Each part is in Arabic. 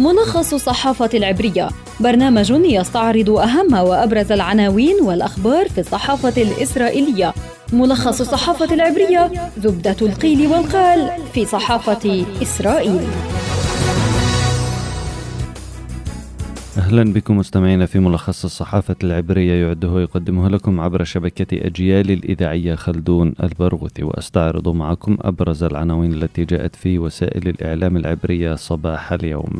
ملخص الصحافة العبرية. برنامج يستعرض أهم وأبرز العناوين والأخبار في الصحافة الإسرائيلية. ملخص الصحافة العبرية زبدة القيل والقال في صحافة إسرائيل. أهلا بكم مستمعينا في ملخص الصحافة العبرية يعده ويقدمه لكم عبر شبكة أجيال الإذاعية خلدون البرغوثي وأستعرض معكم أبرز العناوين التي جاءت في وسائل الإعلام العبرية صباح اليوم.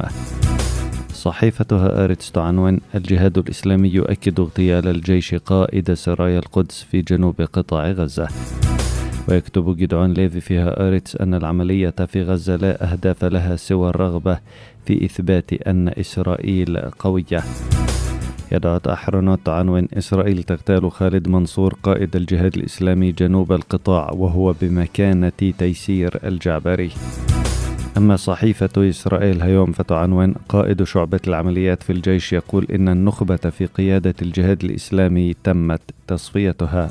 صحيفة هآرتس تعنون الجهاد الإسلامي يؤكد اغتيال الجيش قائد سرايا القدس في جنوب قطاع غزة. ويكتب جدعون ليفي في هآرتس أن العملية في غزة لا أهداف لها سوى الرغبة في إثبات أن إسرائيل قوية. يديعوت أحرونوت عنوان إسرائيل تغتال خالد منصور قائد الجهاد الإسلامي جنوب القطاع وهو بمكانة تيسير الجعبري. أما صحيفة إسرائيل هيوم فتعنون قائد شعبة العمليات في الجيش يقول إن النخبة في قيادة الجهاد الإسلامي تمت تصفيتها.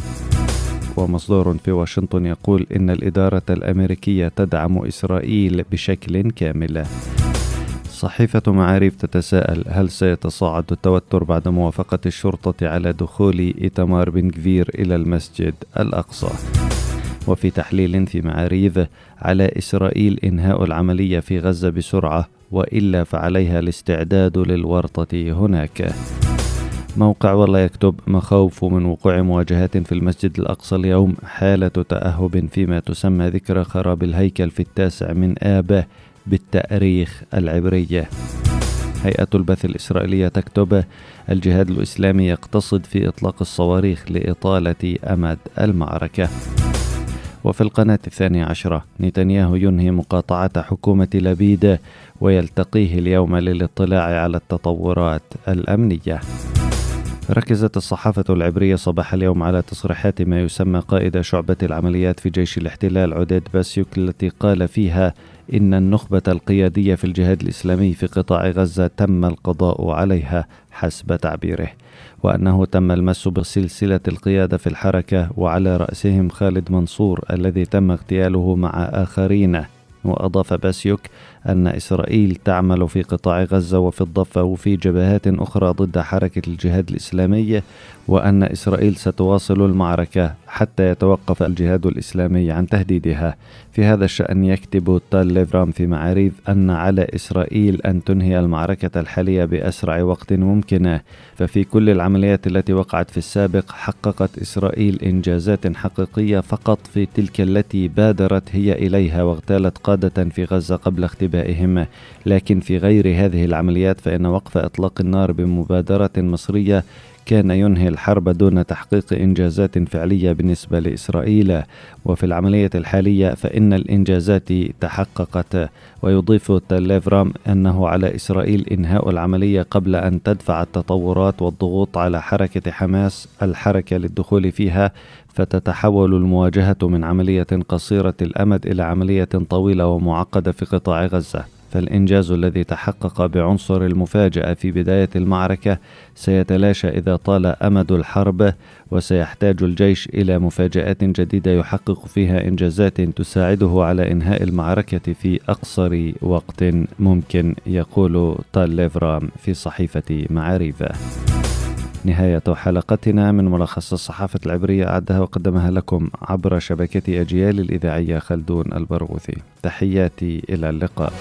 ومصدر في واشنطن يقول إن الإدارة الأمريكية تدعم إسرائيل بشكل كامل. صحيفة معاريف تتساءل هل سيتصاعد التوتر بعد موافقة الشرطة على دخول إيتمار بن كفير إلى المسجد الأقصى؟ وفي تحليل في معاريف على إسرائيل إنهاء العملية في غزة بسرعة وإلا فعليها الاستعداد للورطة هناك. موقع والله يكتب مخاوف من وقوع مواجهات في المسجد الأقصى اليوم حالة تأهب فيما تسمى ذكرى خراب الهيكل في التاسع من آبه بالتأريخ العبري هيئة البث الإسرائيلية تكتب الجهاد الإسلامي يقتصد في إطلاق الصواريخ لإطالة أمد المعركة. وفي القناة الثانية عشرة نتنياهو ينهي مقاطعة حكومة لبيد ويلتقيه اليوم للاطلاع على التطورات الأمنية. ركزت الصحافة العبرية صباح اليوم على تصريحات ما يسمى قائد شعبة العمليات في جيش الاحتلال عديد باسيوك التي قال فيها إن النخبة القيادية في الجهاد الإسلامي في قطاع غزة تم القضاء عليها حسب تعبيره وأنه تم المس بسلسلة القيادة في الحركة وعلى رأسهم خالد منصور الذي تم اغتياله مع آخرين. وأضاف باسيوك أن إسرائيل تعمل في قطاع غزة وفي الضفة وفي جبهات أخرى ضد حركة الجهاد الإسلامي وأن إسرائيل ستواصل المعركة. حتى يتوقف الجهاد الإسلامي عن تهديدها. في هذا الشأن يكتب تال ليف رام في معاريف أن على إسرائيل أن تنهي المعركة الحالية بأسرع وقت ممكن. ففي كل العمليات التي وقعت في السابق حققت إسرائيل إنجازات حقيقية فقط في تلك التي بادرت هي إليها واغتالت قادة في غزة قبل اختبائهم. لكن في غير هذه العمليات فإن وقف إطلاق النار بمبادرة مصرية كان ينهي الحرب دون تحقيق إنجازات فعلية بالنسبة لإسرائيل. وفي العملية الحالية فإن الإنجازات تحققت. ويضيف تليفرام أنه على إسرائيل إنهاء العملية قبل أن تدفع التطورات والضغوط على حركة حماس الحركة للدخول فيها. فتتحول المواجهة من عملية قصيرة الأمد إلى عملية طويلة ومعقدة في قطاع غزة. فالإنجاز الذي تحقق بعنصر المفاجأة في بداية المعركة سيتلاشى إذا طال أمد الحرب وسيحتاج الجيش إلى مفاجآت جديدة يحقق فيها إنجازات تساعده على إنهاء المعركة في أقصر وقت ممكن يقول طال ليفرام في صحيفة معاريفه. نهاية حلقتنا من ملخص الصحافة العبرية أعدها وقدمها لكم عبر شبكة أجيال الإذاعية خلدون البرغوثي. تحياتي إلى اللقاء.